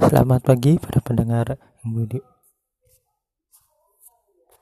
Selamat pagi pada pendengar yang budi